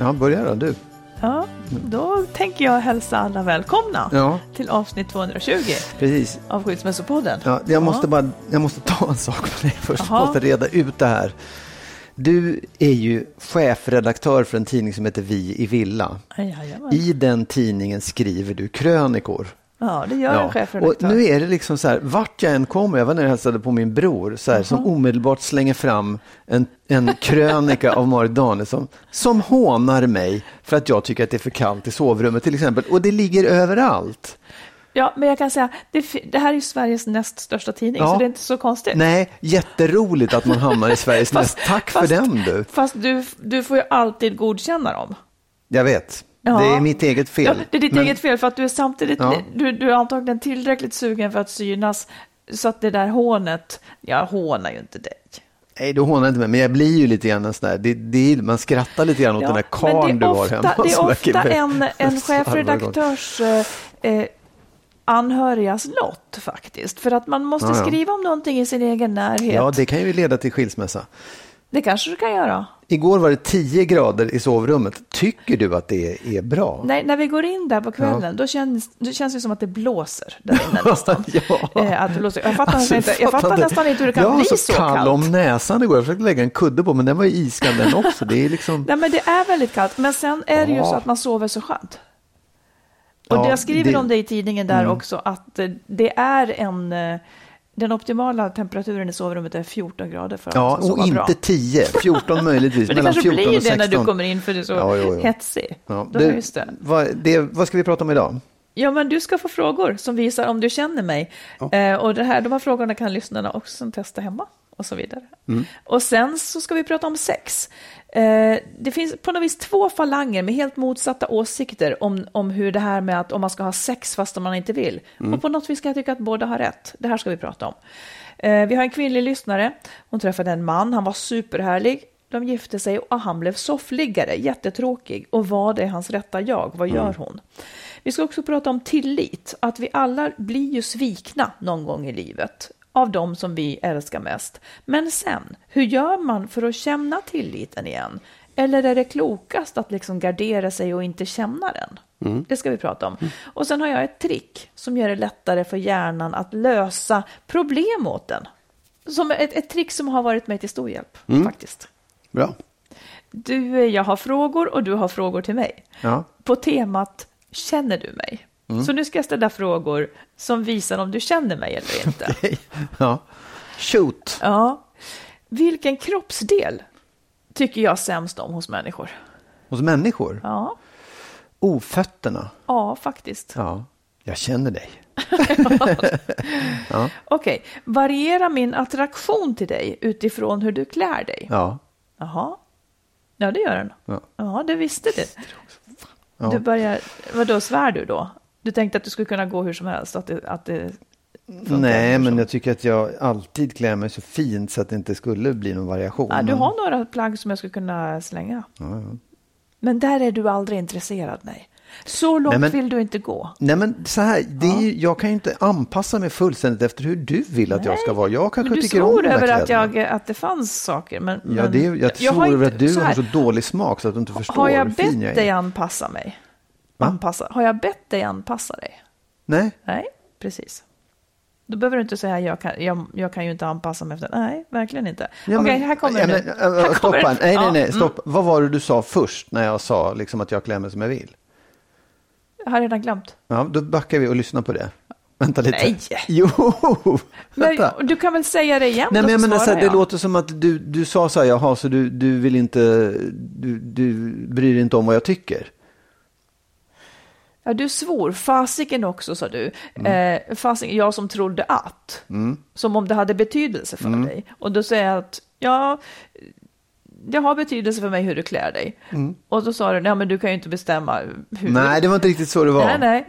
Ja, börja då du. Ja, då tänker jag hälsa alla välkomna Ja. till avsnitt 220 Precis. av Skilsmässopodden. Ja, jag, måste bara, jag måste ta en sak med dig först. Jaha. Jag måste reda ut det här. Du är ju chefredaktör för en tidning som heter Vi i Villa. Jajamän. I den tidningen skriver du krönikor. Ja, det gör en och chefredaktör. nu är det liksom så här, vart jag än kommer, jag var nere och hälsade på min bror, så här, som omedelbart slänger fram en, en krönika av Marit Danielsson, som hånar mig för att jag tycker att det är för kallt i sovrummet till exempel. Och det ligger överallt. Ja, men jag kan säga, det, det här är ju Sveriges näst största tidning, Ja. så det är inte så konstigt. Nej, jätteroligt att man hamnar i Sveriges näst. Tack för fast- den du. Fast du, du får ju alltid godkänna dem. Jag vet. Ja. Det är mitt eget fel. Ja, det är ditt Men- eget fel, för att du är samtidigt, Ja. du, du är antagligen tillräckligt sugen för att synas, så att det där hånet, jag hånar ju inte dig. Nej, du hånar inte mig, men jag blir ju lite grann en sån där, det, det man skrattar lite grann åt den där karln det du är har hemma. Det är ofta en, en chefredaktörs eh, anhörigas lott faktiskt. För att man måste Ja, ja. skriva om någonting i sin egen närhet. Ja, det kan ju leda till skilsmässa. Det kanske du kan göra. Igår var det 10 grader i sovrummet. Tycker du att det är bra? Nej, när vi går in där på kvällen, då, känns, då känns det som att det blåser där inne nästan. Ja. Eh, att det blåser. Jag fattar, Alltså, nästan, inte, jag fattar nästan inte hur det kan jag bli var så, kall kallt. om näsan igår. Jag försökte lägga en kudde på, men den var ju iskall den också. Det är liksom... Nej, men det är väldigt kallt. Men sen är det ju Ja. så att man sover så skönt. Och Ja, jag skriver det- Mm. om det i tidningen där också, att eh, det är en... Den optimala temperaturen i sovrummet är 14 grader för att Ja, och bra. inte 10. 14 möjligtvis. Men det mellan kanske 14 blir och det 16. när du kommer in för du är så Ja, jo, jo. hetsig. Ja, du, just det. Vad, det, vad ska vi prata om idag? Ja, men du ska få frågor som visar om du känner mig. Eh, och det här, de här frågorna kan lyssnarna också testa hemma och så vidare. Mm. Och sen så ska vi prata om sex. Eh, det finns på något vis två falanger med helt motsatta åsikter om, om hur det här med att om man ska ha sex fast om man inte vill. Mm. Och på något vis kan jag tycka att båda har rätt. Det här ska vi prata om. Eh, vi har en kvinnlig lyssnare. Hon träffade en man, han var superhärlig. De gifte sig och han blev soffliggare, jättetråkig. Och vad är hans rätta jag? Vad gör hon? Vi ska också prata om tillit, att vi alla blir ju svikna någon gång i livet av dem som vi älskar mest. Men sen, hur gör man för att känna tilliten igen? Eller är det klokast att liksom gardera sig och inte känna den? Det ska vi prata om. Och sen har jag ett trick som gör det lättare för hjärnan att lösa problem åt den. Som ett, ett trick som har varit mig till stor hjälp, faktiskt. Bra. Du, eh, jag har frågor och du har frågor till mig. Ja. På temat Känner du mig? Så nu ska jag ställa frågor som visar om du känner mig eller inte. ja. Shoot. Ja. Vilken kroppsdel tycker jag sämst om hos människor? Hos människor? Ja, Ofötterna. ja faktiskt. Ja. Jag känner dig. Okej, variera min attraktion till dig utifrån hur du klär dig? Ja. Jaha. Ja, det gör den. Ja. Ja, du visste det. Ja. Du börjar, vadå, svär du då? Du tänkte att du skulle kunna gå hur som helst? Att det, att det Nej, men jag tycker att jag alltid klär mig så fint så att det inte skulle bli någon variation. Ja, du har några plagg som jag skulle kunna slänga. Ja, ja. Men där är du aldrig intresserad, nej. Så långt Nej, men- vill du inte gå. Nej men så här, det är ju, jag kan ju inte anpassa mig fullständigt efter hur du vill att jag ska vara. Jag kanske Men du tycker om de över att, jag, att det fanns saker. Men, Ja, men det är, jag jag har svor över att du så har här, så dålig smak så att du inte förstår Har jag hur fin bett jag dig är. anpassa mig? Anpassa. Har jag bett dig anpassa dig? Nej, Nej, precis. Då behöver du inte säga jag kan, jag, jag kan ju inte anpassa mig efter. Nej, verkligen inte. Ja, Okej, men- här kommer ja, det men, nu. äh, Här Stopp kommer det. Nej, nej, nej, mm. stopp. Vad var det du sa först när jag sa liksom att jag klär mig som jag vill? Jag har redan glömt. Ja, då backar vi och lyssnar på det. Vänta lite. Nej. Jo, vänta. Men, du kan väl säga det igen Nej, men jag menar, så här, det låter som att du, du sa så här, jaha, så du, du vill inte, du, du bryr dig inte om vad jag tycker. Ja, du svor. Fasiken också, sa du. Mm. Eh, fasiken, jag som trodde att. Som om det hade betydelse för Mm. dig. Och då säger jag att, ja, det har betydelse för mig hur du klär dig. Och då sa du, nej men du kan ju inte bestämma hur. Mm. Nej, det var inte riktigt så det var. nej, nej.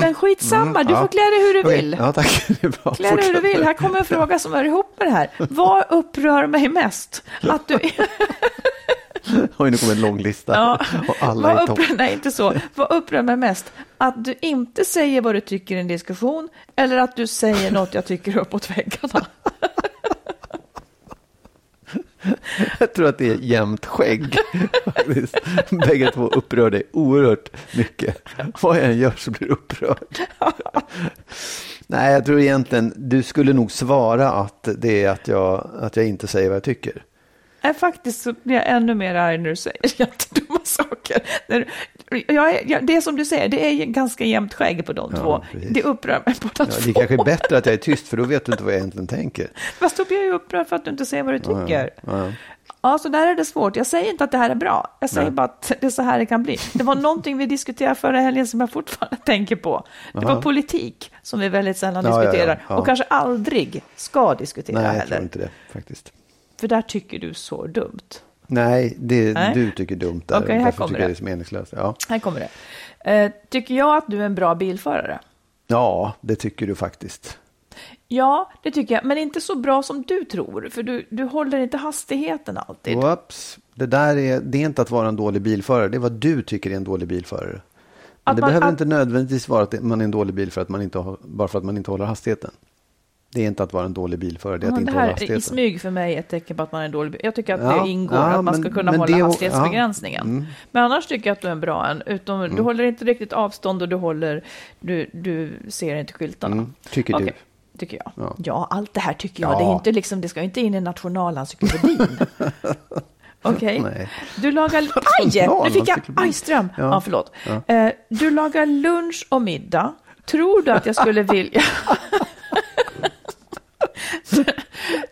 Men skitsamma, du ja. får klä dig hur du Okej, vill. Ja, tack. Det är bra. Klä dig hur du vill. Här kommer en fråga som hör ihop med det här. Vad upprör mig mest? Att du... Oj, nu kommer en lång lista. Ja. Och alla är Vad topp. upprör, nej, inte så. Vad upprör mig mest? Att du inte säger vad du tycker i en diskussion eller att du säger något jag tycker uppåt väggarna? Jag tror att det är jämnt skägg. Bägge två upprör dig oerhört mycket. Vad jag än gör så blir du upprörd. Nej, jag tror egentligen, du skulle nog svara att det är att jag, att jag inte säger vad jag tycker. Nej, faktiskt så blir jag ännu mer arg när du säger jättedumma saker. Jag är, jag, det är som du säger, det är ganska jämnt skägg på de Ja, två. precis. Det upprör mig båda Ja, två. det kanske är bättre att jag är tyst, för då vet du inte vad jag egentligen tänker. Fast då blir jag ju upprörd för att du inte säger vad du tycker. Ja, ja. Ja, så där är det svårt. Jag säger inte att det här är bra. Jag säger Nej. bara att det är så här det kan bli. Det var någonting vi diskuterade förra helgen som jag fortfarande tänker på. Det var politik som vi väldigt sällan diskuterar och kanske aldrig ska diskutera Nej, jag heller. tror inte det faktiskt. För där tycker du så dumt. Nej, det Nej. du tycker dumt där. Okej, här kommer tycker jag det. det är meningslöst. Ja. Här kommer det. Eh, tycker jag att du är en bra bilförare? ja, det tycker du faktiskt. Ja, det tycker jag. Men inte så bra som du tror. För du, du håller inte hastigheten alltid. Whoops. Det där är, det är inte att vara en dålig bilförare. Det är vad du tycker är en dålig bilförare. Men Att det man- behöver att- inte nödvändigtvis vara att man är en dålig bil för att man inte har, bara för att man inte håller hastigheten. Det är inte att vara en dålig bilförare, det är att Ja, inte det hålla här hastigheten. i smyg för mig är ett tecken på att man är en dålig bil. Jag tycker att Ja, det ingår ja, att man ska men- kunna men hålla det- ja, hastighetsbegränsningen. mm. Men annars tycker jag att du är en bra en. Utom, Du håller inte riktigt avstånd och du, håller, du, du ser inte skyltarna. Mm, tycker Okej, du. Tycker jag. Ja. Ja. allt det här tycker jag. Ja. Det, är inte liksom, det ska inte in i nationalencyklopedin. Okej. Nej. Du lagar... Aj! Nu fick jag ajström. Ja, Ja. förlåt. Eh, du lagar lunch och middag. Tror du att jag skulle vilja...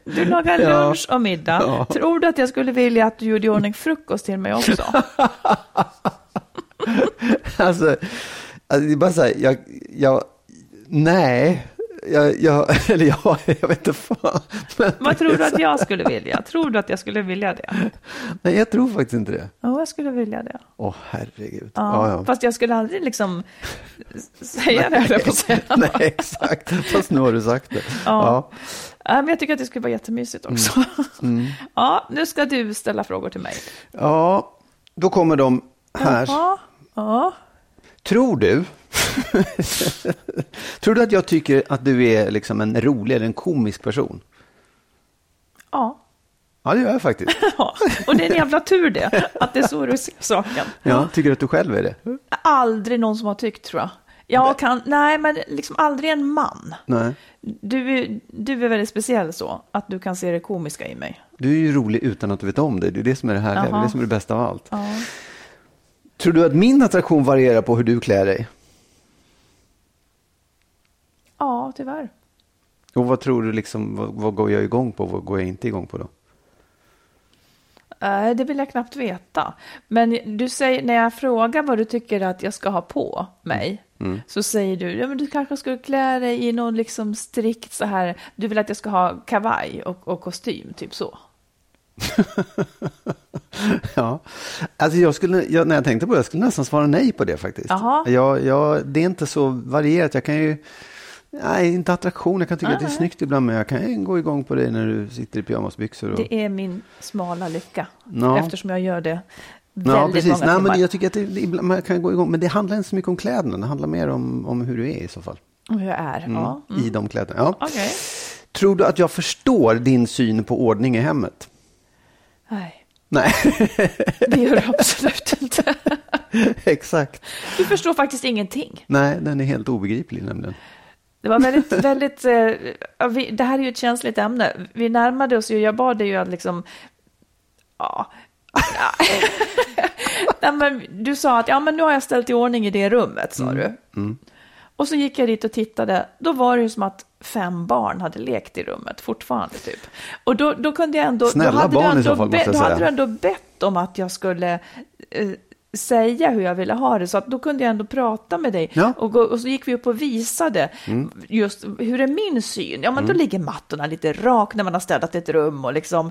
Du lagar Ja. lunch och middag. Tror du att jag skulle vilja att du gjorde i ordning frukost till mig också? Alltså, alltså, det är bara så här, jag, jag, nej, jag, jag, eller jag, jag vet inte fan. Vad tror du att jag skulle vilja? Tror du att jag skulle vilja det? nej, jag tror faktiskt inte det. Ja, jag skulle vilja det. Åh, herregud. Ja, Ja, ja. Fast jag skulle aldrig liksom säga det, höll jag på att säga. Nej, exakt. Fast nu har du sagt det. Ja. Ja, men jag tycker att det skulle vara jättemysigt också. Mm. Ja, nu ska du ställa frågor till mig. Ja, då kommer de här. Ja, ja. Tror du? tror du att jag tycker att du är liksom en rolig eller en komisk person? ja. Ja, det gör jag faktiskt. Ja, och det är en jävla tur det, att det är så du ser saken. Ja, tycker du att du själv är det? Aldrig någon som har tyckt tror jag. Jag kan, nej men liksom aldrig en man. Nej. Du du är väldigt speciell så, att du kan se det komiska i mig. Du är ju rolig utan att du vet om det. Det är det som är det härliga. Det är det som är det bästa av allt. Ja. Tror du att min attraktion varierar på hur du klär dig? ja, tyvärr. Och vad tror du liksom, vad, vad går jag igång på? Vad går jag inte igång på då? Nej, det vill jag knappt veta. Men du säger, när jag frågar vad du tycker att jag ska ha på mig, Mm. så säger du, ja men du kanske skulle klä dig i någon liksom strikt så här, du vill att jag ska ha kavaj och, och kostym, typ så. Ja, alltså jag skulle, jag, när jag tänkte på det, jag skulle nästan svara nej på det faktiskt. Jag, jag, det är inte så varierat. Jag kan ju, nej, inte attraktion. Jag kan tycka att det är Nej. snyggt ibland, men jag kan gå igång på det när du sitter i pyjamasbyxor. Och, Det är min smala lycka, Ja. eftersom jag gör det väldigt Ja, precis. många Nej, timmar. men jag tycker att det, det, ibland- man kan gå igång. Men det handlar inte så mycket om kläderna. Det handlar mer om, om hur du är i så fall. Hur jag är. Ja. Mm. I de kläderna. Ja. Okej. Tror du att jag förstår din syn på ordning i hemmet? Nej, Nej, det gör du absolut inte. exakt. Du förstår faktiskt ingenting. Nej, den är helt obegriplig nämligen. Det var väldigt, väldigt, eh, vi, det här är ju ett känsligt ämne. Vi närmade oss ju, jag bad dig ju att liksom, ja. Nej, men du sa att ja, men nu har jag ställt i ordning i det rummet, sa du. Och så gick jag dit och tittade, då var det ju som att fem barn hade lekt i rummet fortfarande typ. Och då, då kunde jag ändå, Snälla då hade barn i du ändå, så fall, be, måste jag då hade du ändå bett om att jag skulle eh, säga hur jag ville ha det, så att då kunde jag ändå prata med dig. Ja. Och, gå, och så gick vi upp och visade Mm. just hur är min syn? Ja, men då ligger mattorna lite rak när man har städat ett rum och liksom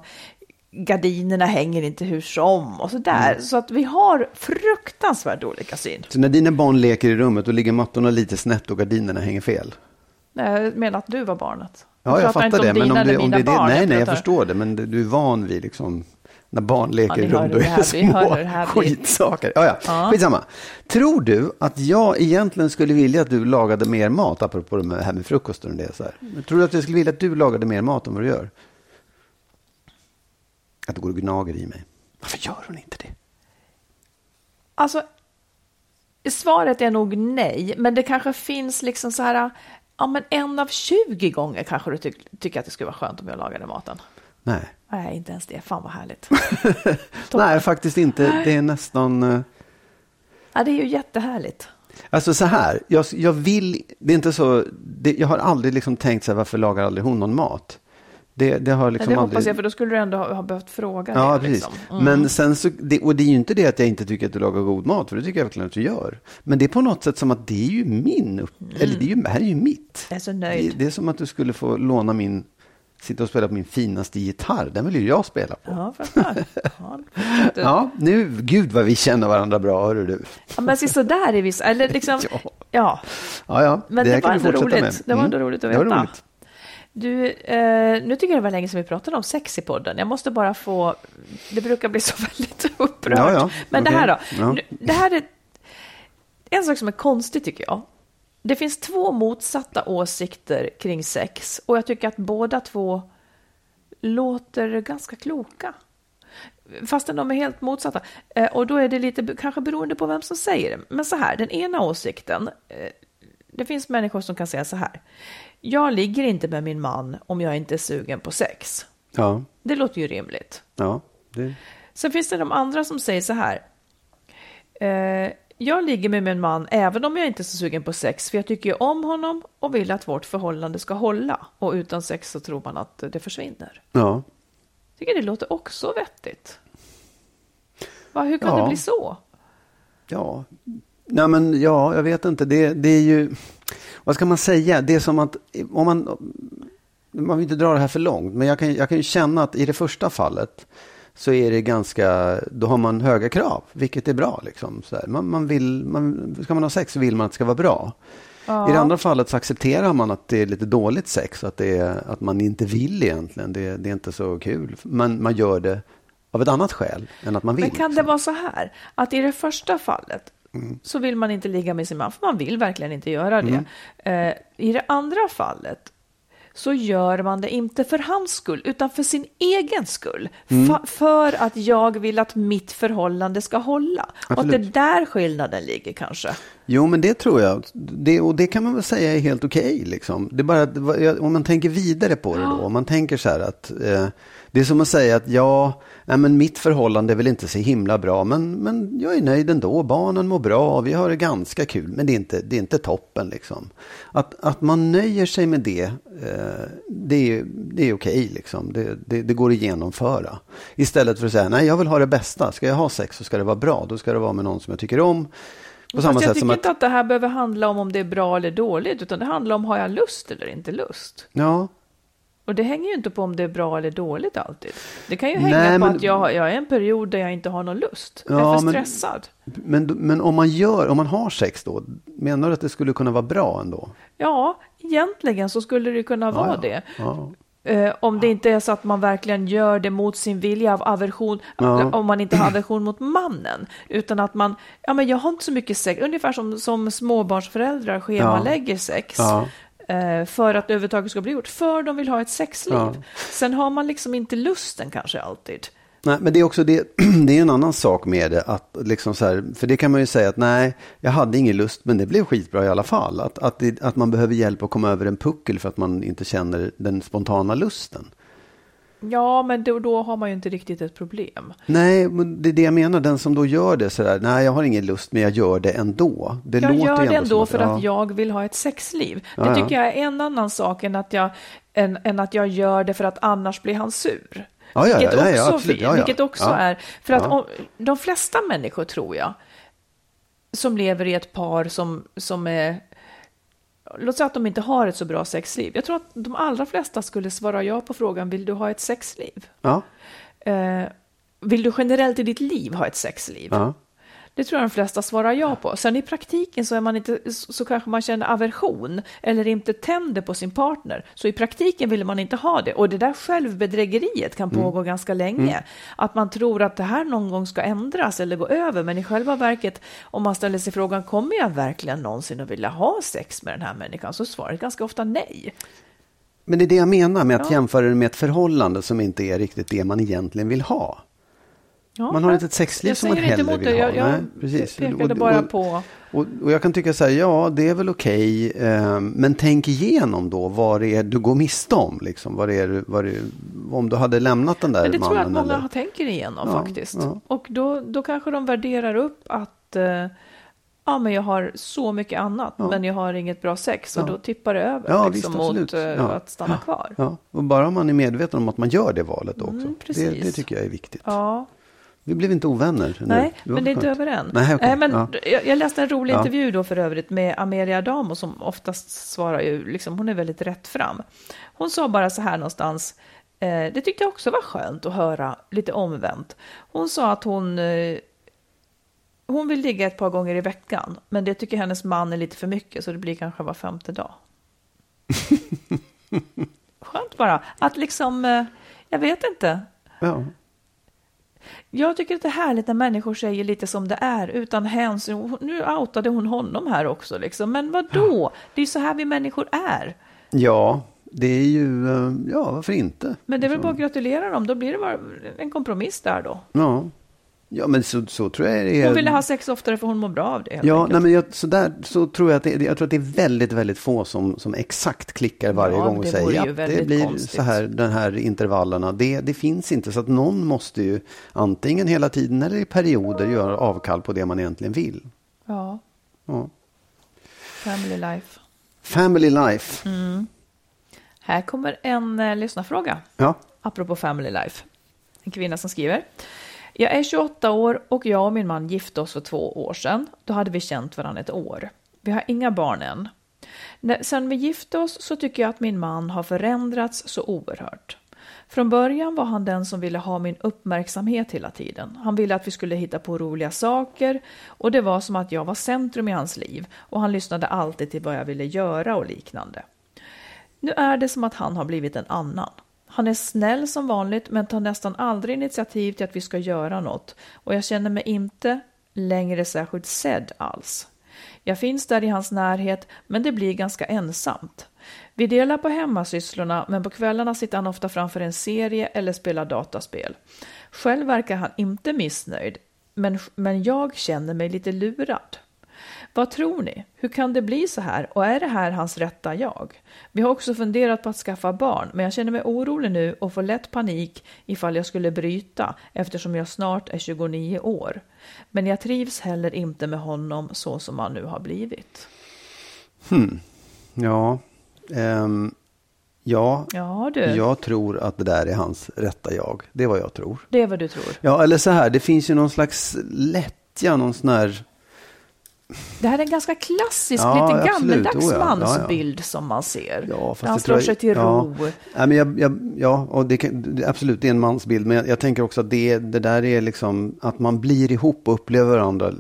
gardinerna hänger inte hur som och så där. Mm. Så att vi har fruktansvärt olika syn. Så när dina barn leker i rummet och ligger mattorna lite snett och gardinerna hänger fel? Nej, Jag menar att du var barnet. Ja, jag inte fattar det. Men om det, om det är det, nej, nej, jag förstår det. Men du är van vid liksom, när barn leker ni i rum, då är här, det små det skitsaker. Ja, ja. Ja. Skitsamma. Tror du att jag egentligen skulle vilja att du lagade mer mat, apropå det här med frukosten och det? Så här. Tror du att jag skulle vilja att du lagade mer mat än vad du gör? Att du går och gnager i mig. Varför gör hon inte det? Alltså, svaret är nog nej, men det kanske finns liksom så här, ja men en av 20 gånger kanske du ty tycker att det skulle vara skönt om jag lagade maten. Nej. Nej, inte ens det. Fan vad härligt. Nej, faktiskt inte. Det är nästan... eh, Ja, det är ju jättehärligt. Alltså så här, jag, jag vill, det är inte så, det, jag har aldrig liksom tänkt så här, varför lagar aldrig hon någon mat? Det, det har Nej, liksom det aldrig... hoppas jag, för då skulle du ändå ha, ha behövt fråga Ja, det. precis. Liksom. Mm. Men sen så, det, och det är ju inte det att jag inte tycker att du lagar god mat, för det tycker jag verkligen att du gör. Men det är på något sätt som att det är ju min, upp, eller det, är ju, det här är ju mitt. Jag är så Det, nöjd. det är som att du skulle få låna min, sitta och spela på min finaste gitarr, den vill ju jag spela på. Ja, fattar. Ja, nu, gud vad vi känner varandra bra, hörru du. ja, men så där är vi, eller liksom, Ja. ja. Ja, ja, Men här det var ändå roligt. med. Det var ändå Mm, roligt att det var veta. roligt. Du, eh, nu tycker jag det var länge sedan vi pratade om sex i podden. Jag måste bara få, det brukar bli så väldigt upprört. Ja, ja. Men det Okej. här då? Det här är en sak som är konstig tycker jag. Det finns två motsatta åsikter kring sex och jag tycker att båda två låter ganska kloka. Fastän de är helt motsatta. Eh, och då är det lite kanske beroende på vem som säger det. Men så här, den ena åsikten. Eh, det finns människor som kan säga så här. Jag ligger inte med min man om jag inte är sugen på sex. Ja, Det låter ju rimligt. ja. Det, Sen finns det de andra som säger så här. Jag ligger med min man även om jag inte är så sugen på sex, för jag tycker ju om honom och vill att vårt förhållande ska hålla. Och utan sex så tror man att det försvinner. ja. tycker det låter också vettigt. Va, hur kan Ja. det bli så? Ja, Nej, men ja, jag vet inte. Det, det är ju, vad ska man säga? Det är som att, om man, man vill inte dra det här för långt, men jag kan, jag kan ju känna att i det första fallet så är det ganska, då har man höga krav, vilket är bra. Liksom, så. Man, man vill, man, ska man ha sex så vill man att det ska vara bra. I det andra fallet så accepterar man att det är lite dåligt sex, att, det är, att man inte vill egentligen. Det, det är inte så kul. Men man gör det av ett annat skäl än att man vill. Men kan det liksom. vara så här, att i det första fallet så vill man inte ligga med sin man, för man vill verkligen inte göra det. Eh, I det andra fallet så gör man det inte för hans skull, utan för sin egen skull. Fa- för att jag vill att mitt förhållande ska hålla. Och att det är Absolut. där skillnaden ligger kanske. Jo, men det tror jag. Det, och det kan man väl säga är helt okej. liksom. Det är bara om man tänker vidare på det då. Om man tänker så här att eh, det är som att säga att ja, nej, men mitt förhållande är väl inte så himla bra, men, men jag är nöjd ändå. Barnen mår bra, vi har det ganska kul, men det är inte, det är inte toppen. Liksom. Att, att man nöjer sig med det, eh, det är, det är okej. liksom. det, det, det går att genomföra. Istället för att säga, nej jag vill ha det bästa. Ska jag ha sex så ska det vara bra. Då ska det vara med någon som jag tycker om. På samma Fast jag sätt tycker som att... inte att det här behöver handla om om det är bra eller dåligt, utan det handlar om har jag lust eller inte lust. Ja, Och det hänger ju inte på om det är bra eller dåligt alltid. Det kan ju hänga Nej, på men- att jag, jag är en period där jag inte har någon lust. jag Ja, är för men- stressad. men, men om man gör, om man har sex då, menar du att det skulle kunna vara bra ändå? Ja, egentligen så skulle det kunna vara ja. det. Ja. Eh, om det inte är så att man verkligen gör det mot sin vilja av aversion, Ja. om man inte har aversion mot mannen, utan att man, ja men jag har inte så mycket sex, ungefär som, som småbarnsföräldrar schemalägger sex. Ja. eh, För att det överhuvudtaget ska bli gjort, för de vill ha ett sexliv. Ja. Sen har man liksom inte lusten kanske alltid. Nej, men det är också det, det är en annan sak med det. Att liksom så här, för det kan man ju säga att nej, jag hade ingen lust, men det blev skitbra i alla fall. Att, att, det, att man behöver hjälp att komma över en puckel för att man inte känner den spontana lusten. Ja, men då, då har man ju inte riktigt ett problem. Nej, men det är det jag menar. Den som då gör det sådär, nej jag har ingen lust men jag gör det ändå. Det Jag låter gör det ändå ändå för att ja. jag vill ha ett sexliv. Det ja. tycker jag är en annan sak än att jag, än, än att jag gör det för att annars blir han sur. Ja, ja, vilket, ja, också, absolut. vilket också är, för att om, de flesta människor tror jag, som lever i ett par som, som är, låt säga att de inte har ett så bra sexliv. Jag tror att de allra flesta skulle svara ja på frågan, vill du ha ett sexliv? Ja, Eh, vill du generellt i ditt liv ha ett sexliv? ja. Det tror jag de flesta svarar ja på. Sen i praktiken så, är man inte, så kanske man känner aversion eller inte tänder på sin partner. Så i praktiken vill man inte ha det. Och det där självbedrägeriet kan pågå ganska länge. Att man tror att det här någon gång ska ändras eller gå över. Men i själva verket, om man ställer sig frågan, kommer jag verkligen någonsin att vilja ha sex med den här människan? Så är svaret ganska ofta nej. Men det är det jag menar med att Ja. jämföra det med ett förhållande som inte är riktigt det man egentligen vill ha. Ja, Man har inte ett sexliv som man hellre vill det. ha. Jag, jag Nej, precis. pekade Och- bara och- på... Och, och jag kan tycka så här, ja det är väl okej, eh, men tänk igenom då vad det är du går miste om. Liksom, vad det är, vad det om du hade lämnat den där Men det mannen. tror jag att många eller, tänker igenom Ja, faktiskt. ja. Och då, då kanske de värderar upp att eh, ja, men jag har så mycket annat, Ja. men jag har inget bra sex. Och Ja. då tippar det över Ja, liksom, visst, mot eh, Ja. att stanna kvar. Ja, och bara man är medveten om att man gör det valet också. Mm, det, det tycker jag är viktigt. Ja, Vi blev inte ovänner. nej, var men det är inte över än. Nej, okej. men Ja. jag, jag läste en rolig Ja. intervju då för övrigt med Amelia Adamo som oftast svarar ju, liksom, hon är väldigt rätt fram. Hon sa bara så här någonstans, eh, det tyckte jag också var skönt att höra lite omvänt. Hon sa att hon eh, hon vill ligga ett par gånger i veckan, men det tycker hennes man är lite för mycket, så det blir kanske var femte dag. Skönt bara, att liksom, eh, jag vet inte. Ja. Jag tycker att det är härligt när människor säger lite som det är, utan hänsyn. Nu outade hon honom här också, liksom. men vad då? Det är ju så här vi människor är. ja, det är ju, eh, ja varför inte? Men det är väl bara att gratulera dem, då blir det bara en kompromiss där då. Ja, ja men så, så tror jag det är. Hon ville ha sex oftare för hon mår bra av det. Ja, enkelt. nej, men jag, så, där, så tror jag att det, jag tror att det är väldigt, väldigt få som, som exakt klickar varje Ja, gång och säger ja, det blir konstigt." så här, den här intervallerna. Det, det finns inte, så att någon måste ju antingen hela tiden eller i perioder göra avkall på det man egentligen vill. Ja, Ja. family life. Family life. Mm. Här kommer en eh, lyssnarfråga. Ja. apropå family life. En kvinna som skriver. Jag är 28 år och jag och min man gifte oss för två år sedan. Då hade vi känt varandra ett år. Vi har inga barn än. Sen vi gifte oss så tycker jag att min man har förändrats så oerhört. Från början var han den som ville ha min uppmärksamhet hela tiden. Han ville att vi skulle hitta på roliga saker och det var som att jag var centrum i hans liv och han lyssnade alltid till vad jag ville göra och liknande. Nu är det som att han har blivit en annan. Han är snäll som vanligt men tar nästan aldrig initiativ till att vi ska göra något och jag känner mig inte längre särskilt sedd alls. Jag finns där i hans närhet men det blir ganska ensamt. Vi delar på hemmasysslorna men på kvällarna sitter han ofta framför en serie eller spelar dataspel. Själv verkar han inte missnöjd men, men jag känner mig lite lurad. Vad tror ni? Hur kan det bli så här? Och är det här hans rätta jag? Vi har också funderat på att skaffa barn, men jag känner mig orolig nu och får lätt panik ifall jag skulle bryta eftersom jag snart är 29 år. Men jag trivs heller inte med honom så som han nu har blivit. Ja. Ehm, ja. Ja Jag tror att det där är hans rätta jag. Det är vad jag tror. det är vad du tror. Ja, eller så här, det finns ju någon slags lättja, någon sån här... Det här är en ganska klassisk, Ja, lite absolut. gammeldags Oh ja, ja, ja. mansbild som man ser. Ja, fast han slår jag- sig till ja. ro. Nej, men jag, jag, ja, och det kan, absolut, det är en mansbild. Men jag, jag tänker också att det, det där är liksom att man blir ihop och upplever varandra.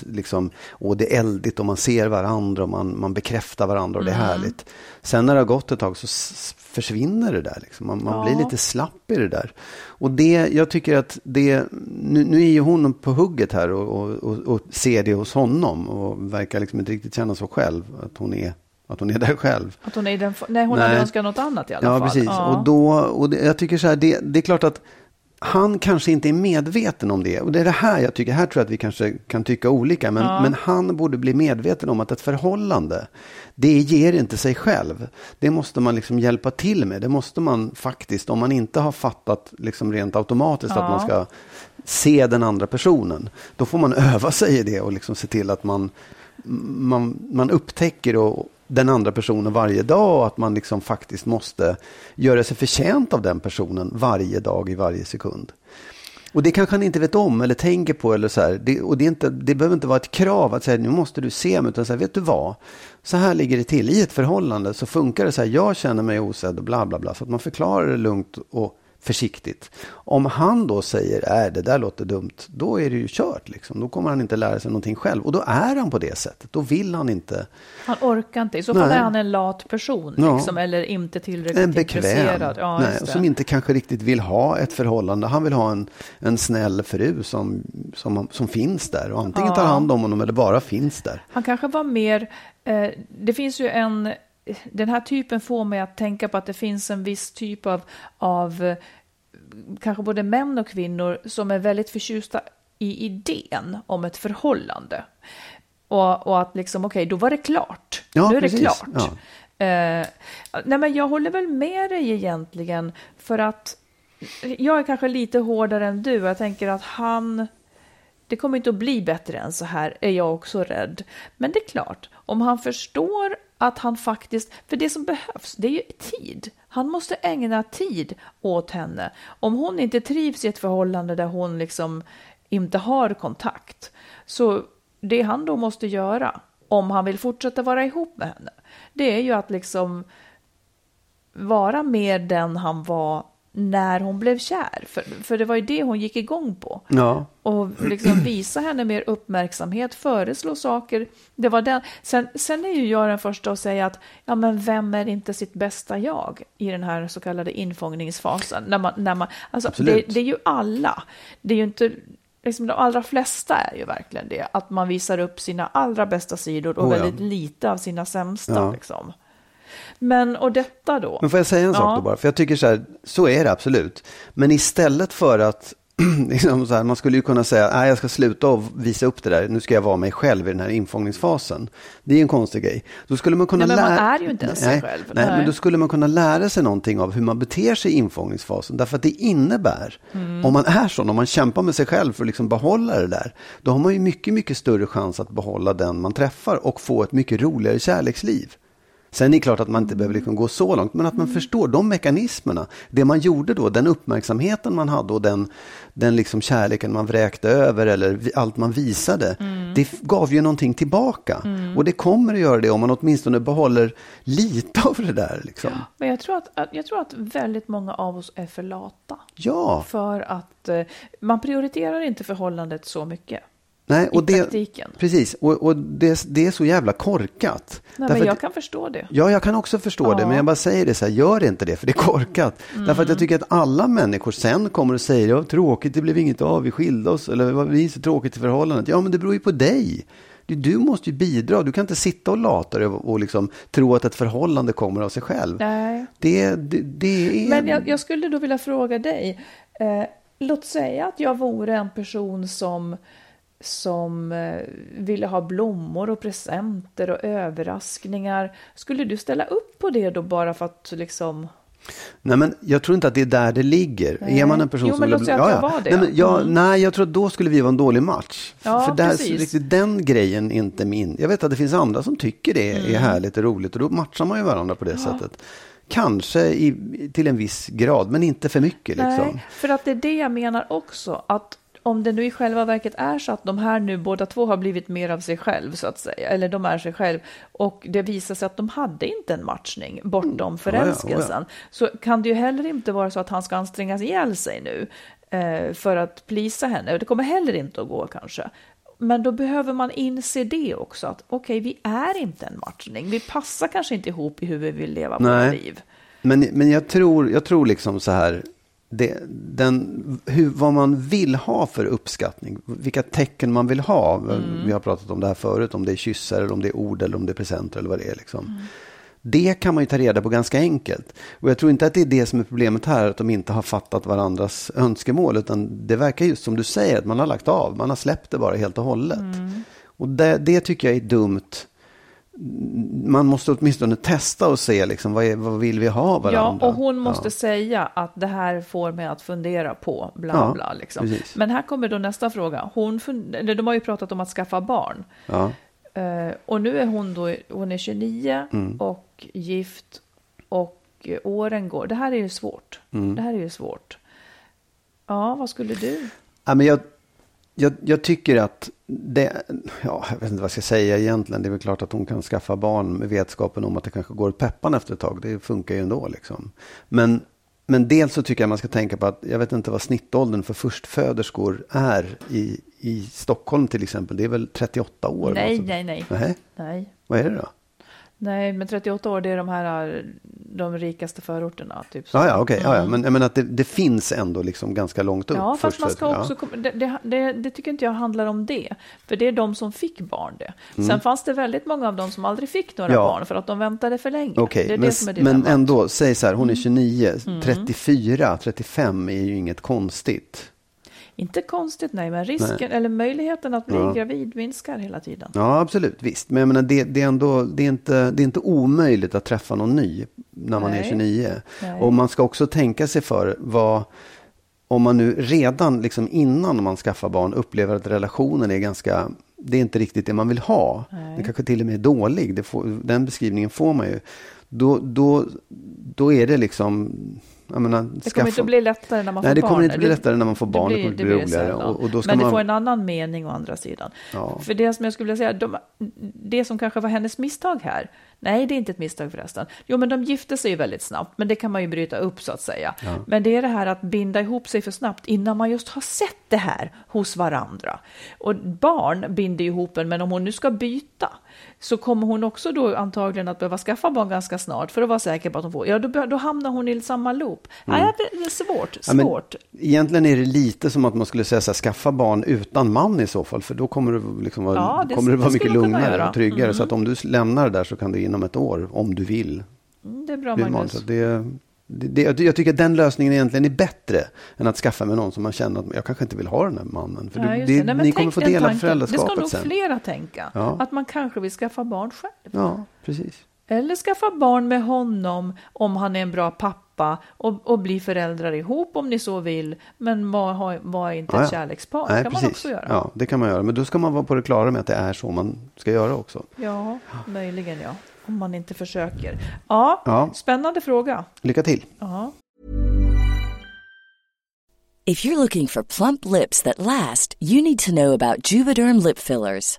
Liksom, och det är eldigt och man ser varandra och man, man bekräftar varandra och det är Mm. härligt. Sen när det har gått ett tag så försvinner det där. Liksom. Man, man Ja. blir lite slapp i det där. Och det, jag tycker att det, nu, nu är ju hon på hugget här och, och, och, ser det hos honom och verkar liksom inte riktigt känna så själv, att hon är, att hon är där själv. Att hon är den, nej, hon Nej. hade önskat något annat i alla Ja, fall. precis. Och, då, och det, jag tycker så här, det, det är klart att han kanske inte är medveten om det. Och det är det här jag tycker, här tror jag att vi kanske kan tycka olika. Men, men han borde bli medveten om att ett förhållande, det ger inte sig själv. Det måste man liksom hjälpa till med. Det måste man faktiskt, om man inte har fattat liksom rent automatiskt att man ska se den andra personen. Då får man öva sig i det och liksom se till att man, man, man upptäcker och, den andra personen varje dag och att man liksom faktiskt måste göra sig förtjänt av den personen varje dag i varje sekund. Och det kanske han inte vet om eller tänker på. Eller så här. Det, och det, är inte, det behöver inte vara ett krav att säga nu måste du se mig. Utan så här, vet du vad? Så här ligger det till. I ett förhållande så funkar det så här. Jag känner mig osedd och bla bla bla. Så att man förklarar det lugnt och försiktigt. Om han då säger äh, det där låter dumt. Då är det ju kört. Liksom. Då kommer han inte lära sig någonting själv. Och då är han på det sättet. Då vill han inte. Han orkar inte. I så fall Nej. är han en lat person. Ja. Liksom, eller inte tillräckligt En bekväm. intresserad. Ja, Nej, som inte kanske riktigt vill ha ett förhållande. Han vill ha en, en snäll fru som, som, som finns där. Och antingen tar hand om honom eller bara finns där. Han kanske var mer, eh, det finns ju en, den här typen får mig att tänka på att det finns en viss typ av, av eh, kanske både män och kvinnor som är väldigt förtjusta i idén om ett förhållande. Och, och att liksom, okej, då var det klart. Ja, nu är precis. det klart. Ja. Eh, nej, men jag håller väl med dig egentligen, för att jag är kanske lite hårdare än du. Jag tänker att han, det kommer inte att bli bättre än så här, är jag också rädd. Men det är klart, om han förstår att han faktiskt, för det som behövs, det är ju tid. Han måste ägna tid åt henne. Om hon inte trivs i ett förhållande där hon liksom inte har kontakt, så det han då måste göra, om han vill fortsätta vara ihop med henne, det är ju att liksom vara mer den han var när hon blev kär. För, för det var ju det hon gick igång på. Ja. Och liksom visa henne mer uppmärksamhet, föreslå saker. Det var den. Sen, sen är ju jag den första att säga att ja, men vem är inte sitt bästa jag i den här så kallade infångningsfasen? När man, när man, alltså, det, det är ju alla. Det är ju inte, liksom, de allra flesta är ju verkligen det. Att man visar upp sina allra bästa sidor och Oh ja. väldigt lite av sina sämsta. Ja. Liksom. Men, och detta då? Men får jag säga en Ja. sak då bara? För jag tycker så här, så är det absolut. Men istället för att, liksom så här, man skulle ju kunna säga, nej jag ska sluta och visa upp det där, nu ska jag vara mig själv i den här infångningsfasen. Det är en konstig grej. Då skulle man kunna Nej, men man är ju inte ens sig nej, själv. Nej, Nej. men då skulle man kunna lära sig någonting av hur man beter sig i infångningsfasen. Därför att det innebär, Mm. om man är sån, om man kämpar med sig själv för att liksom behålla det där, då har man ju mycket, mycket större chans att behålla den man träffar och få ett mycket roligare kärleksliv. Sen är det klart att man inte behöver liksom gå så långt, men att man förstår de mekanismerna. Det man gjorde då, den uppmärksamheten man hade och den, den liksom kärleken man vräkte över eller allt man visade, det f- gav ju någonting tillbaka. Och det kommer att göra det om man åtminstone behåller lite av det där. Liksom. Men jag tror, att, att, jag tror att väldigt många av oss är för lata. Ja, För att eh, man prioriterar inte förhållandet så mycket. Nej, I och det, praktiken. precis. Och, och det, det är så jävla korkat. Nej, Därför men jag att- kan förstå det. Ja, jag kan också förstå Ja. det, men jag bara säger det så här, gör inte det, för det är korkat. Därför att Mm. jag tycker att alla människor sen kommer och säger, ja, tråkigt, det blev inget av, vi skilde oss, eller vad vi är så tråkigt i förhållandet. Ja, men det beror ju på dig. Du, du måste ju bidra, du kan inte sitta och lata dig och, och liksom tro att ett förhållande kommer av sig själv. Nej. Det, det, det är... Men jag, jag skulle då vilja fråga dig. Eh, låt säga att jag vore en person som, som eh, ville ha blommor och presenter och överraskningar. Skulle du ställa upp på det då bara för att liksom... Nej, men jag tror inte att det är där det ligger. Nej. Är man en person Jo, som... men vill- låt säga att jag var det. Nej, men jag, Mm. nej, jag tror att då skulle vi vara en dålig match. Ja, För där, riktigt, den grejen är inte min. Jag vet att det finns andra som tycker det är Mm. härligt och roligt och då matchar man ju varandra på det sättet. Kanske i, till en viss grad, men inte för mycket. Liksom. Nej, för att det är det jag menar också. Att om det nu i själva verket är så att de här nu båda två har blivit mer av sig själv så att säga, eller de är sig själv och det visar sig att de hade inte en matchning bortom ja, ja. förälskelsen, så kan det ju heller inte vara så att han ska ansträngas ihjäl sig nu eh, för att plisa henne. Det kommer heller inte att gå kanske. Men då behöver man inse det också, att okej, vi är inte en matchning. Vi passar kanske inte ihop i hur vi vill leva våra Nej. liv. Men, men jag, tror, jag tror liksom så här, det, den, hur, vad man vill ha för uppskattning, vilka tecken man vill ha. Mm. Vi har pratat om det här förut, om det är kyssar, eller om det är ord eller om det är presenter eller vad det är. Liksom. Mm. Det kan man ju ta reda på ganska enkelt. Och jag tror inte att det är det som är problemet här, att de inte har fattat varandras önskemål, utan det verkar just som du säger, att man har lagt av, man har släppt det bara helt och hållet. Mm. Och det, det tycker jag är dumt man måste åtminstone testa och se liksom, vad, är, vad vill vi ha varandra. Ja, och hon måste ja. säga att det här får mig att fundera på bla ja, bla. Liksom. Men här kommer då nästa fråga. Hon fund- de har ju pratat om att skaffa barn. Ja. Uh, och nu är hon då, hon är 29 mm. och gift och åren går. Det här är ju svårt. Mm. Det här är ju svårt. Ja, vad skulle du? Ja, men jag, jag, jag, tycker att det, ja, jag vet inte vad jag ska säga egentligen. Det är väl klart att hon kan skaffa barn med vetskapen om att det kanske går peppan efter ett tag. Det funkar ju ändå liksom. Men, men dels så tycker jag man ska tänka på att jag vet inte vad snittåldern för förstföderskor är i, i Stockholm till exempel. Det är väl 38 år? Nej, nej, nej, nej. Nej. Vad är det då? Nej, men 38 år det är de här de rikaste förorterna. Typ så. Ja, ja, okej. Okay. Ja, ja. Mm. Men jag menar att det, det, finns ändå liksom ganska långt upp. Ja, fast man ska också, ja. det, det, det, det, tycker inte jag handlar om det. För det är de som fick barn det. Sen mm. fanns det väldigt många av dem som aldrig fick några ja. barn för att de väntade för länge. Okej, okay. men, men ändå, säg så här, hon är 29, mm. 34, 35 är ju inget konstigt. Inte konstigt, nej, men risken nej. eller möjligheten att bli ja. gravid minskar hela tiden. Ja, absolut, visst. Men jag menar, det, det, är ändå, det, är inte, det är inte omöjligt att träffa någon ny när man nej. är 29. Nej. Och man ska också tänka sig för vad, om man nu redan liksom innan man skaffar barn upplever att relationen är ganska, det är inte riktigt det man vill ha. Nej. Det kanske till och med är dålig, får, den beskrivningen får man ju. Då, då, då är det liksom jag menar, det kommer inte att bli lättare när man Nej, får barn. Nej, det kommer inte bli lättare när man får barn. Det, blir, det kommer bli roligare. Och, och Men det man... får en annan mening å andra sidan. Ja. För det som jag skulle vilja säga, de, det som kanske var hennes misstag här, nej det är inte ett misstag förresten. Jo men de gifte sig ju väldigt snabbt, men det kan man ju bryta upp så att säga. Ja. Men det är det här att binda ihop sig för snabbt innan man just har sett det här hos varandra. Och barn binder ihop en, men om hon nu ska byta, så kommer hon också då antagligen att behöva skaffa barn ganska snart för att vara säker på att hon får. Ja, då, då hamnar hon i samma loop. Mm. Nej, det är svårt. svårt. Ja, egentligen är det lite som att man skulle säga så här, skaffa barn utan man i så fall, för då kommer det, liksom vara, ja, det, kommer det vara mycket lugnare och tryggare. Mm. Så att om du lämnar det där så kan du inom ett år, om du vill. Mm, det är bra, Magnus. Det, det, det, jag tycker att den lösningen egentligen är bättre än att skaffa med någon som man känner att jag kanske inte vill ha den här mannen. För ja, det, Nej, ni kommer få dela föräldraskapet sen. Det ska nog flera tänka. Ja. Att man kanske vill skaffa barn själv. Ja, precis. Eller skaffa barn med honom om han är en bra pappa och, och bli föräldrar ihop om ni så vill. Men var, var inte ja, ett kärlekspar. Nej, det kan precis. man också göra. Ja, det kan man göra. Men då ska man vara på det klara med att det är så man ska göra också. Ja, möjligen ja. Om man inte försöker. Ja, ja. spännande fråga. Lycka till. Ja. If you're looking for plump lips that last, you need to know about Juvederm lip fillers.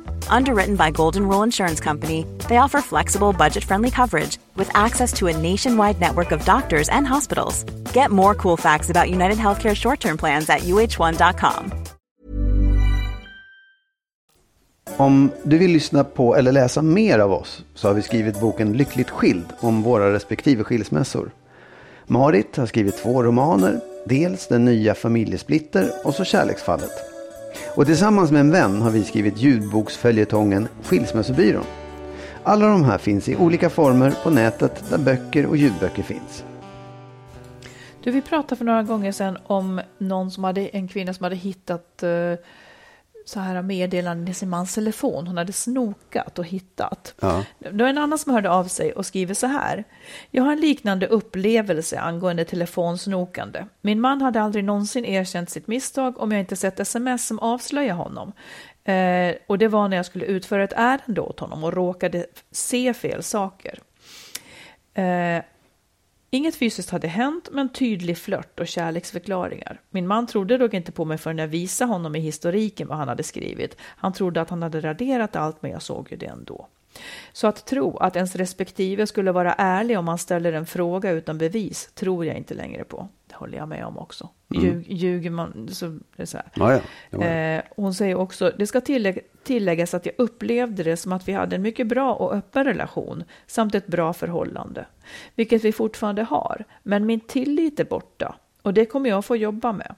Underwritten by Golden Rule Insurance Company, they offer flexible, budget friendly coverage with access to a nationwide network of doctors and hospitals. Get more cool facts about United Healthcare short term plans at uh1.com. Om du vill lyssna på eller läsa mer av oss så har vi skrivit boken Lyckligt skild om våra respektive skilsmässor. Marit har skrivit två romaner, dels Den nya familjesplitter och så Kärleksfallet. Och tillsammans med en vän har vi skrivit ljudboksföljetongen Skilsmässobyrån. Alla de här finns i olika former på nätet där böcker och ljudböcker finns. Du, vi pratade för några gånger sedan om någon som hade, en kvinna som hade hittat uh, så här meddelanden i sin mans telefon. Hon hade snokat och hittat. Ja. Då är en annan som hörde av sig och skriver så här. Jag har en liknande upplevelse angående telefonsnokande. Min man hade aldrig någonsin erkänt sitt misstag om jag inte sett sms som avslöjar honom. Eh, och det var när jag skulle utföra ett ärende åt honom och råkade se fel saker. Eh, Inget fysiskt hade hänt, men tydlig flört och kärleksförklaringar. Min man trodde dock inte på mig förrän jag visade honom i historiken vad han hade skrivit. Han trodde att han hade raderat allt, men jag såg ju det ändå. Så att tro att ens respektive skulle vara ärlig om man ställer en fråga utan bevis tror jag inte längre på. Det håller jag med om också. Mm. Ljug, ljuger man så det är så här. Ja, ja. Det. Eh, hon säger också, det ska tillägg, tilläggas att jag upplevde det som att vi hade en mycket bra och öppen relation samt ett bra förhållande, vilket vi fortfarande har. Men min tillit är borta och det kommer jag få jobba med.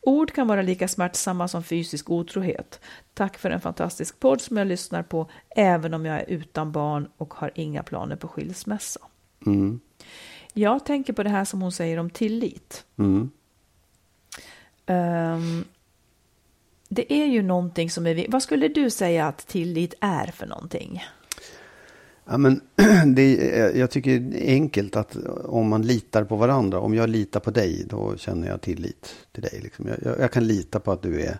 Ord kan vara lika smärtsamma som fysisk otrohet. Tack för en fantastisk podd som jag lyssnar på, även om jag är utan barn och har inga planer på skilsmässa. Mm. Jag tänker på det här som hon säger om tillit. Mm. Ehm, det är ju någonting som är... Vad skulle du säga att tillit är för någonting? Ja, men det är, jag tycker det är enkelt att eh, om man litar på varandra. Om jag litar på dig, då känner jag tillit till dig. Liksom. Jag, jag, jag kan lita på att du är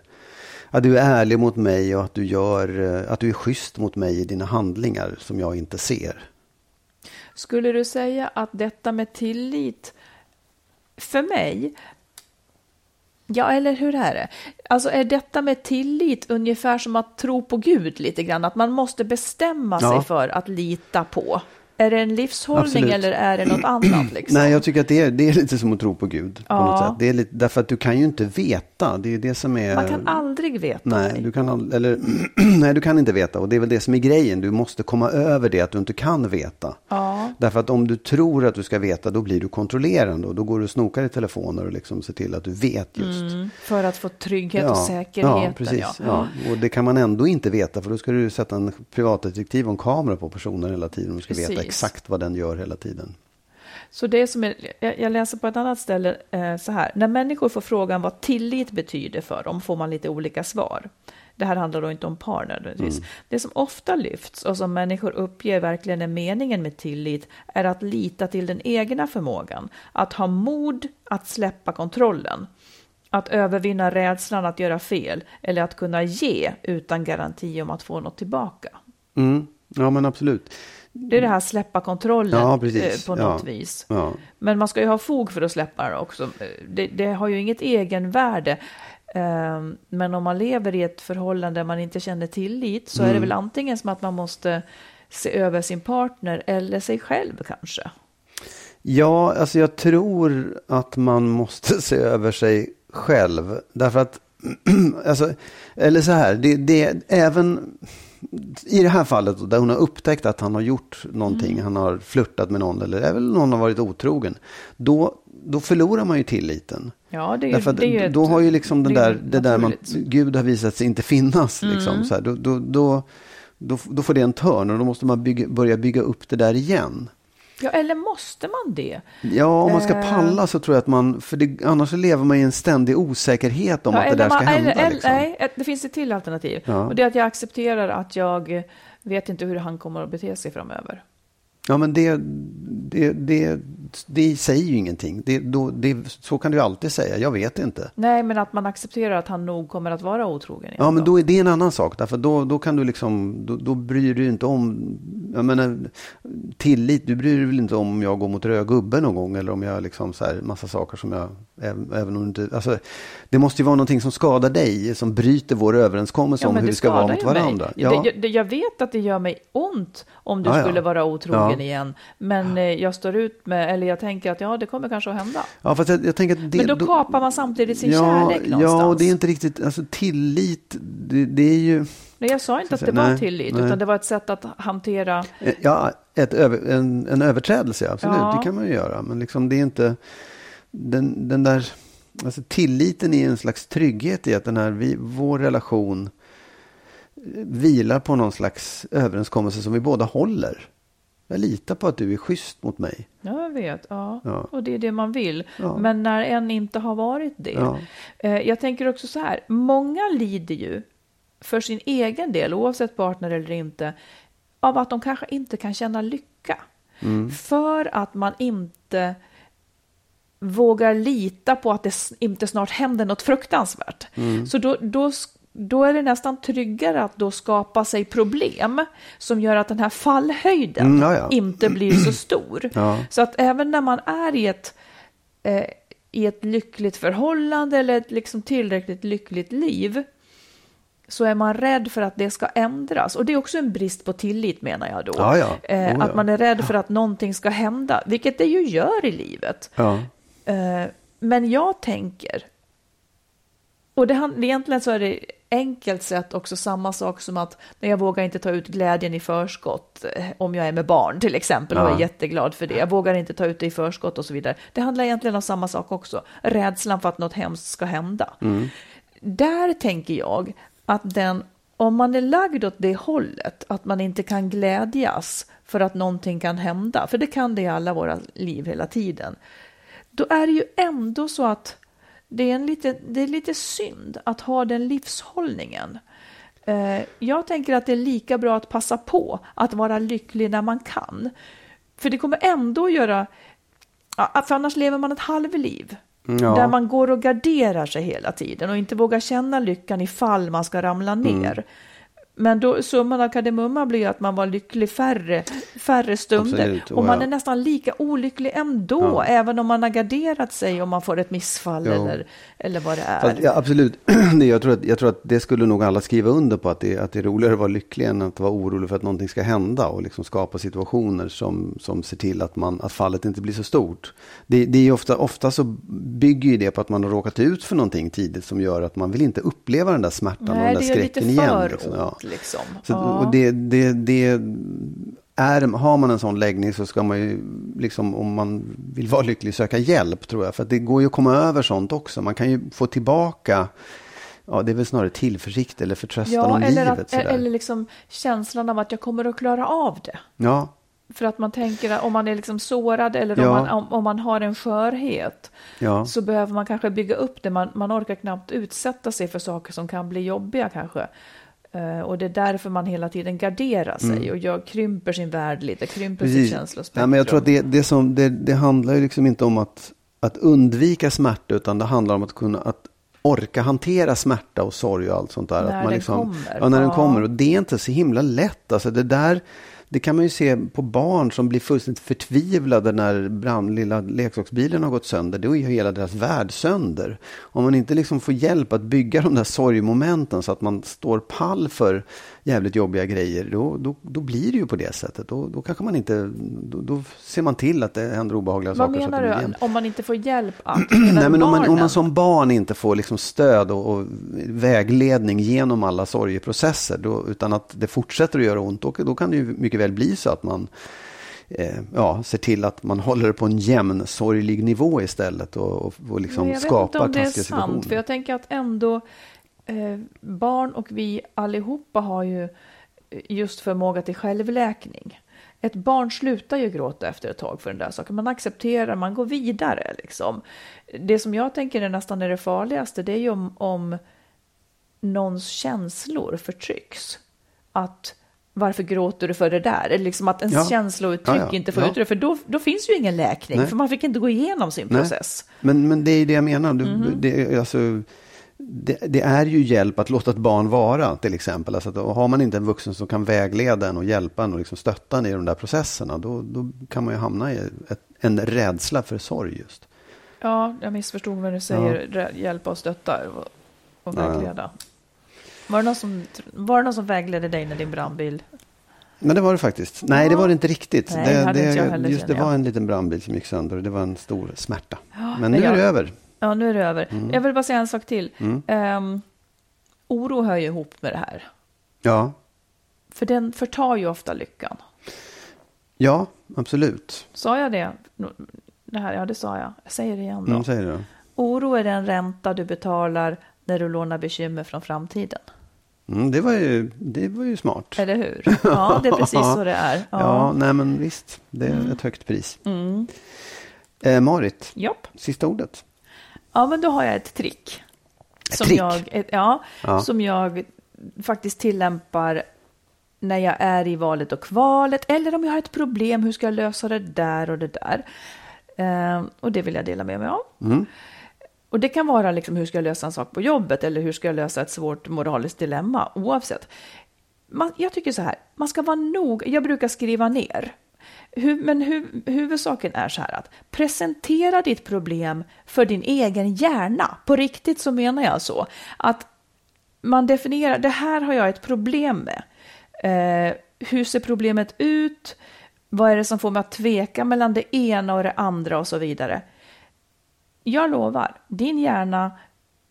att du är ärlig mot mig och att du, gör, eh, att du är schysst mot mig i dina handlingar som jag inte ser. Skulle du säga att detta med tillit, för mig, ja eller hur är det? Alltså är detta med tillit ungefär som att tro på Gud lite grann? Att man måste bestämma Ja. sig för att lita på? Är det en livshållning Absolut. eller är det något annat? Liksom? Nej, jag tycker att det är, det är lite som att tro på Gud. På Ja. något sätt. Det är lite, därför att du kan ju inte veta. Det är det som är... Man kan aldrig veta. Nej, nej. du kan, ald- eller, nej, du kan inte veta. Och det är väl det som är grejen. Du måste komma över det att du inte kan veta. Ja. Därför att om du tror att du ska veta, då blir du kontrollerande. Och då går du och snokar i telefoner och liksom ser till att du vet just. Mm, för att få trygghet och säkerheten. Ja, precis. Ja. Och det kan man ändå inte veta. För då ska du sätta en privatdetektiv och en kamera på personen hela tiden. Och du ska veta Precis. Exakt vad den gör hela tiden. Så det som är, jag läser på ett annat ställe eh, så här. När människor får frågan vad tillit betyder för dem får man lite olika svar. Det här handlar då inte om par nödvändigtvis. Det som ofta lyfts och som människor uppger verkligen är meningen med tillit är att lita till den egna förmågan. Att ha mod att släppa kontrollen. Att övervinna rädslan att göra fel eller att kunna ge utan garanti om att få något tillbaka. Mm. Ja, men absolut. Det är det här släppa kontrollen Ja, precis. eh, på Ja. något vis. Ja. Men man ska ju ha fog för att släppa det också. Det, det har ju inget egenvärde. Ehm, Men om man lever i ett förhållande där man inte känner tillit så är Mm. det väl antingen som att man måste se över sin partner eller sig själv kanske. Ja, alltså jag tror att man måste se över sig själv. Därför att, alltså, eller så här, det, det även i det här fallet där hon har upptäckt att han har gjort någonting, Mm. han har flörtat med någon eller även någon har varit otrogen. Då, då förlorar man ju tilliten. Ja, det är Därför det är då har ju liksom den det är där, det där man. Mm. Gud har visat sig inte finnas. Liksom, så här, då, då, då, då, då får det en törn och då måste man bygga, börja bygga upp det där igen. Ja, eller måste man det? Ja, om man ska Eh. palla så tror jag att man, för det, annars så lever man i en ständig osäkerhet om Ja, att det där ska man- hända. eller- liksom. Nej, det finns ett till alternativ. Ja. Och det är att jag accepterar att jag vet inte hur han kommer att bete sig framöver. Ja, men det, det, det det säger ju ingenting. Det, då, det, så kan du ju alltid säga, jag vet inte. Nej, men att man accepterar att han nog kommer att vara otrogen. Ja, men då är det en annan sak. Därför då, då kan du liksom, då, då bryr du inte om, jag menar, tillit, du bryr dig väl inte om jag går mot röd gubbe någon gång eller om jag liksom så här, massa saker som jag, även, även om du inte, alltså, det måste ju vara någonting som skadar dig, som bryter vår överenskommelse Ja, om hur vi ska vara mot ju mig. varandra. Det, det, jag vet att det gör mig ont om du Ja, ja. skulle vara otrogen Ja. igen. Men eh, jag står ut med, eller jag tänker att ja, det kommer kanske att hända. Ja, fast jag, jag tänker det, Men då kapar man samtidigt sin ja, kärlek någonstans. Ja, och det är inte riktigt, alltså tillit, det, det är ju, Nej, jag sa inte att det var nej, tillit, nej. utan det var ett sätt att hantera. eh, ja, ett över, en, en överträdelse, absolut, Ja. det kan man ju göra. Men liksom det är inte, den, den där, alltså tilliten är en slags trygghet i att den här, vi, vår relation eh, vilar på någon slags överenskommelse som vi båda håller. Jag litar på att du är schysst mot mig. Ja, jag vet. Ja. Ja. Och det är det man vill. Ja. Men när en inte har varit det. Ja. Eh, Jag tänker också så här. Många lider ju för sin egen del, oavsett partner eller inte, av att de kanske inte kan känna lycka. Mm. För att man inte vågar lita på att det inte snart händer något fruktansvärt. Mm. Så då, då, då är det nästan tryggare att då skapa sig problem som gör att den här fallhöjden Mm, ja, ja. inte blir så stor. Ja. Så att även när man är i ett, eh, i ett lyckligt förhållande eller ett liksom tillräckligt lyckligt liv så är man rädd för att det ska ändras. Och det är också en brist på tillit menar jag då. Eh. Att man är rädd för att någonting ska hända, vilket det ju gör i livet. Eh, Men jag tänker, och det, egentligen så är det enkelt sett också samma sak som att när jag vågar inte ta ut glädjen i förskott eh, om jag är med barn till exempel och Ja. är jätteglad för det. Jag vågar inte ta ut det i förskott och så vidare. Det handlar egentligen om samma sak också. Rädslan för att något hemskt ska hända. Där tänker jag att den, om man är lagd åt det hållet, att man inte kan glädjas för att någonting kan hända, för det kan det i alla våra liv hela tiden, då är det ju ändå så att det är, en lite, det är lite synd att ha den livshållningen. Eh, Jag tänker att det är lika bra att passa på att vara lycklig när man kan. För det kommer ändå göra, för annars lever man ett halvliv. Ja. Där man går och garderar sig hela tiden och inte vågar känna lyckan ifall man ska ramla ner. Men då, summan av kardemumma blir att man var lycklig färre, färre stunder. Absolut, och och man ja. är nästan lika olycklig ändå, Ja. även om man har garderat sig om man får ett missfall eller, eller vad det är. Fast, ja, absolut. Jag, tror att, jag tror att det skulle nog alla skriva under på. Att det, att det är roligare att vara lycklig än att vara orolig för att någonting ska hända. Och liksom skapa situationer som, som ser till att, man, att fallet inte blir så stort. Det, det är ofta, ofta så bygger ju det på att man har råkat ut för någonting tidigt. Som gör att man vill inte uppleva den där smärtan och den Nej, där skräcken igen. Liksom. Liksom. Så, Ja. och det, det, det är, har man en sån läggning så ska man ju, liksom, om man vill vara lycklig, söka hjälp tror jag. För att det går ju att komma över sånt också. Man kan ju få tillbaka, ja det är väl snarare tillförsikt eller förtröstan Ja, om eller, livet. att, sådär. eller liksom känslan av att jag kommer att klara av det. Ja, För att man tänker att om man är liksom sårad eller Ja. om, man, om, om man har en skörhet ja. så behöver man kanske bygga upp det. Man, man orkar knappt utsätta sig för saker som kan bli jobbiga kanske. Eh, och det är därför man hela tiden garderar sig och gör, krymper sin värld lite, krymper sitt Mm. Precis. känslospektrum. Ja, men jag tror att det, det, som, det, det handlar ju liksom inte om att, att undvika smärta utan det handlar om att kunna att orka hantera smärta och sorg och allt sånt där. När att man den liksom, kommer. Ja, när den Ja. kommer. Och det är inte så himla lätt. Alltså det där, det kan man ju se på barn som blir fullständigt förtvivlade när brand, lilla leksaksbilen har gått sönder. Då är ju hela deras värld sönder. Om man inte liksom får hjälp att bygga de där sorgmomenten så att man står pall för jävligt jobbiga grejer, då, då, då blir det ju på det sättet. Då, då kanske man inte, då, då ser man till att det händer obehagliga Vad saker. så att menar det blir du? Om man inte får hjälp att? Nej, men om, man, om man som barn inte får liksom stöd och, och vägledning genom alla sorgeprocesser, då, utan att det fortsätter att göra ont, då, då kan det ju mycket väl bli så att man eh, ja, ser till att man håller det på en jämn sorglig nivå istället och, och, och liksom Men jag vet inte skapar om det är taskiga situationer. sant, för jag tänker att ändå eh, barn och vi allihopa har ju eh, just förmåga till självläkning. Ett barn slutar ju gråta efter ett tag för den där saken. Man accepterar, man går vidare. Liksom. Det som jag tänker är nästan är det farligaste, det är ju om, om någons känslor förtrycks. Att varför gråter du för det där? Eller liksom att ens Ja. känslouttryck Ja, ja. inte får Ja. utrymme, för då, då finns ju ingen läkning, Nej. för man fick inte gå igenom sin Nej. process. Men, men det är ju det jag menar. Du, Mhm. det, är alltså, det, det är ju hjälp att låta ett barn vara till exempel. Alltså att, har man inte en vuxen som kan vägleda en och hjälpa en och liksom stötta en i de där processerna. Då, då kan man ju hamna i ett, en rädsla för sorg just. Ja, jag missförstod vad du säger, hjälpa och stötta och, vägleda. Var, det någon som, var det någon som vägledde dig när din brandbil... Men det var det faktiskt. Nej, det var det inte riktigt. Nej, det det, det, inte heller, just, det var en liten brandbil som gick sönder och det var en stor smärta. Men men nu är jag- det över. Ja, nu är det över. Jag vill bara säga en sak till. Mm. Ehm, oro hör ju ihop med det här. Ja, För den förtar ju ofta lyckan. ja absolut. Sa jag det? det här, ja, det sa jag. Jag säger det igen då. Mm, säger då. Oro är den ränta du betalar när du lånar bekymmer från framtiden. Mm, det, var ju, det var ju smart. Eller hur? Ja, det är precis så det är. Ja, Ja. nej men visst. Det är ett högt pris. Mm. Eh, Marit, Japp. sista ordet. Ja, men då har jag ett trick. Ett som trick? Jag, ett, ja, Ja. som jag faktiskt tillämpar när jag är i valet och kvalet. Eller om jag har ett problem, hur ska jag lösa det där och det där? Eh, och det vill jag dela med mig av. Mm. Och det kan vara liksom hur ska jag lösa en sak på jobbet eller hur ska jag lösa ett svårt moraliskt dilemma oavsett. Man, jag tycker så här, man ska vara nog, jag brukar skriva ner. Hur, men hu, huvudsaken är så här att presentera ditt problem för din egen hjärna. På riktigt så menar jag så. Att man definierar, det här har jag ett problem med. Eh, hur ser problemet ut? Vad är det som får mig att tveka mellan det ena och det andra och så vidare. Jag lovar, din hjärna,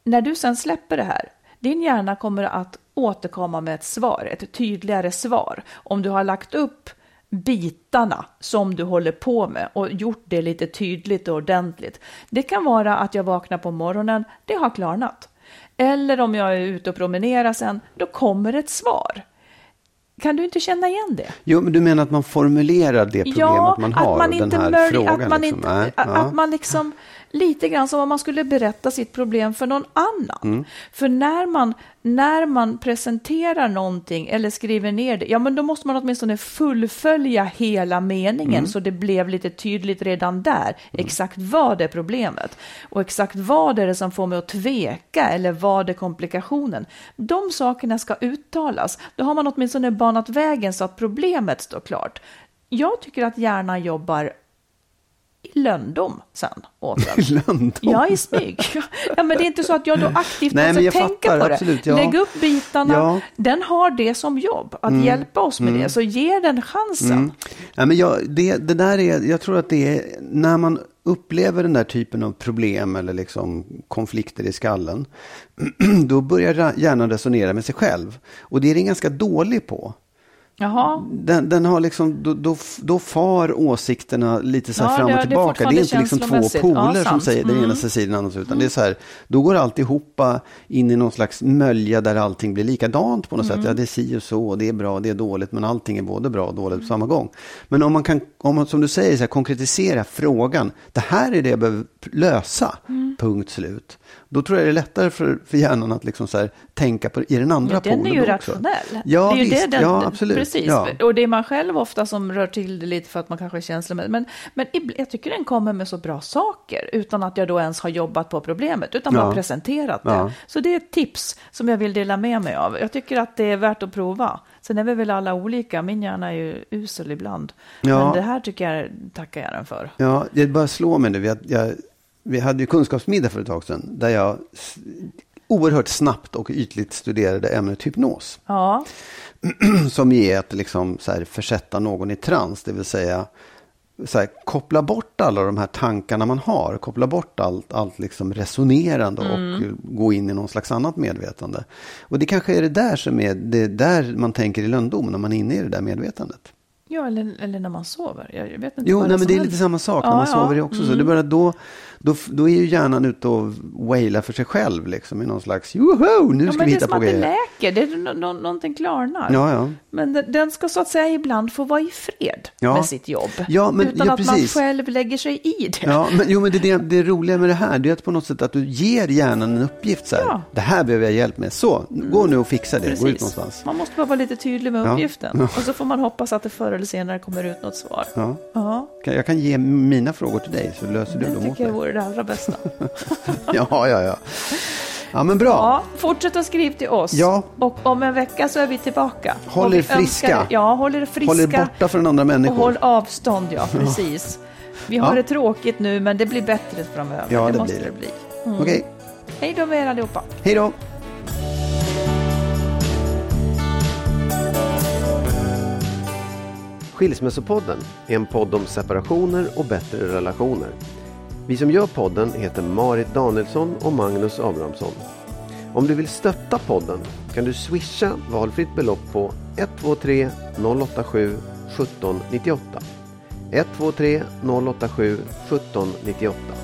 när du sen släpper det här, din hjärna kommer att återkomma med ett svar, ett tydligare svar. Om du har lagt upp bitarna som du håller på med och gjort det lite tydligt och ordentligt. Det kan vara att jag vaknar på morgonen, det har klarnat. Eller om jag är ute och promenerar sen, då kommer ett svar. Kan du inte känna igen det? Jo, men du menar att man formulerar det problemet man har? att man och den inte här frågan, att man liksom. inte, Nej, att, ja. att man liksom lite grann som om man skulle berätta sitt problem för någon annan. Mm. För när man, när man presenterar någonting eller skriver ner det, ja men då måste man åtminstone fullfölja hela meningen Mm. så det blev lite tydligt redan där, exakt vad är problemet och exakt vad är det som får mig att tveka eller vad är komplikationen. De sakerna ska uttalas, då har man åtminstone banat vägen så att problemet står klart. Jag tycker att hjärnan jobbar i löndom sen åt en. Lönndom? Ja, i smyg. Ja, men det är inte så att jag då aktivt Nej, måste tänka fattar, på det. absolut, ja. Lägg upp bitarna. Ja. Mm. Den har det som jobb, att hjälpa oss med det. Så ge den chansen. Ja, men jag, det, det där är, jag tror att det är när man upplever den där typen av problem eller liksom konflikter i skallen. Då börjar hjärnan resonera med sig själv. Och det är den ganska dålig på. Jaha. Den, den har liksom, då, då, då far åsikterna lite så här Ja, fram det- och det är tillbaka. Det är, fortfarande inte liksom två poler Ja, som säger den Mm. ena säger den andra. Utan det är så här, då går alltihopa in i någon slags mölja där allting blir likadant på något Mm. sätt. Ja, det är si och så, det är bra, det är dåligt, men allting är både bra och dåligt på samma gång. Men om man kan, om man, som du säger, så här, konkretisera frågan. Det här är det jag behöver lösa, Mm. punkt slut. Då tror jag det är lättare för, för hjärnan att liksom så här, tänka på, i den andra Ja, den är polen ju också. rationell. Ja, det är ju visst. det den, ja, absolut. Precis. Ja. Och det är man själv ofta som rör till det lite för att man kanske är känslomässig. Men, men jag tycker den kommer med så bra saker utan att jag då ens har jobbat på problemet utan Ja. bara presenterat det. Ja. Så det är ett tips som jag vill dela med mig av. Jag tycker att det är värt att prova. Sen är vi väl alla olika. Min hjärna är ju usel ibland. Ja. Men det här tycker jag tackar jag den för. Ja, det bara slår mig nu. Vi, jag, vi hade ju kunskapsmiddag för ett tag sedan. Där jag oerhört snabbt och ytligt studerade ämnet hypnos. Ja, Som är att liksom så här försätta någon i trans. Det vill säga här, koppla bort alla de här tankarna man har. Koppla bort allt, allt liksom resonerande och gå in i någon slags annat medvetande. Och det kanske är det där som är det där man tänker i lönndom när man är inne i det där medvetandet. Ja, eller, eller när man sover. Jag, vet inte Jo, nej, men det är lite samma sak. När Ja, man ja. Mm. sover är också så. Det är bara då, då, då är ju hjärnan ute och wailar för sig själv. Liksom, I någon slags, joho, nu Ja, ska men vi det är hitta som på att det grejer. läker, det är, nå- nå- någonting klarnar. Ja, ja. Men den, den ska så att säga ibland få vara i fred Ja. med sitt jobb. Ja, men- utan ja, att precis. man själv lägger sig i det. Ja, men, jo, men det, det, det roliga med det här det är att på något sätt att du ger hjärnan en uppgift. Så här, Ja. Det här behöver jag hjälp med. Så, gå nu och fixa det. Gå ut Precis. någonstans. Man måste bara vara lite tydlig med uppgiften. Och så får man hoppas att det förr eller senare kommer ut något svar. Ja. Jag kan ge mina frågor till dig så löser du dem åt mig. Det allra bästa. Ja, ja, ja. Ja, men bra. Ja, fortsätt att skriva till oss. Ja. Och om en vecka så är vi tillbaka. Håll Och er friska. önskar- Ja, håll er friska. Håll er borta från andra Och människor. håll avstånd, ja, precis. Vi har Ja. det tråkigt nu, men det blir bättre framöver. Ja, det, det måste blir det. det bli. Mm. Okej, Hej då med er allihopa. hej då. Skilsmässopodden är en podd om separationer och bättre relationer. Vi som gör podden heter Marit Danielsson och Magnus Abrahamsson. Om du vill stötta podden kan du swisha valfritt belopp på 123 087 1798. 123 087 1798.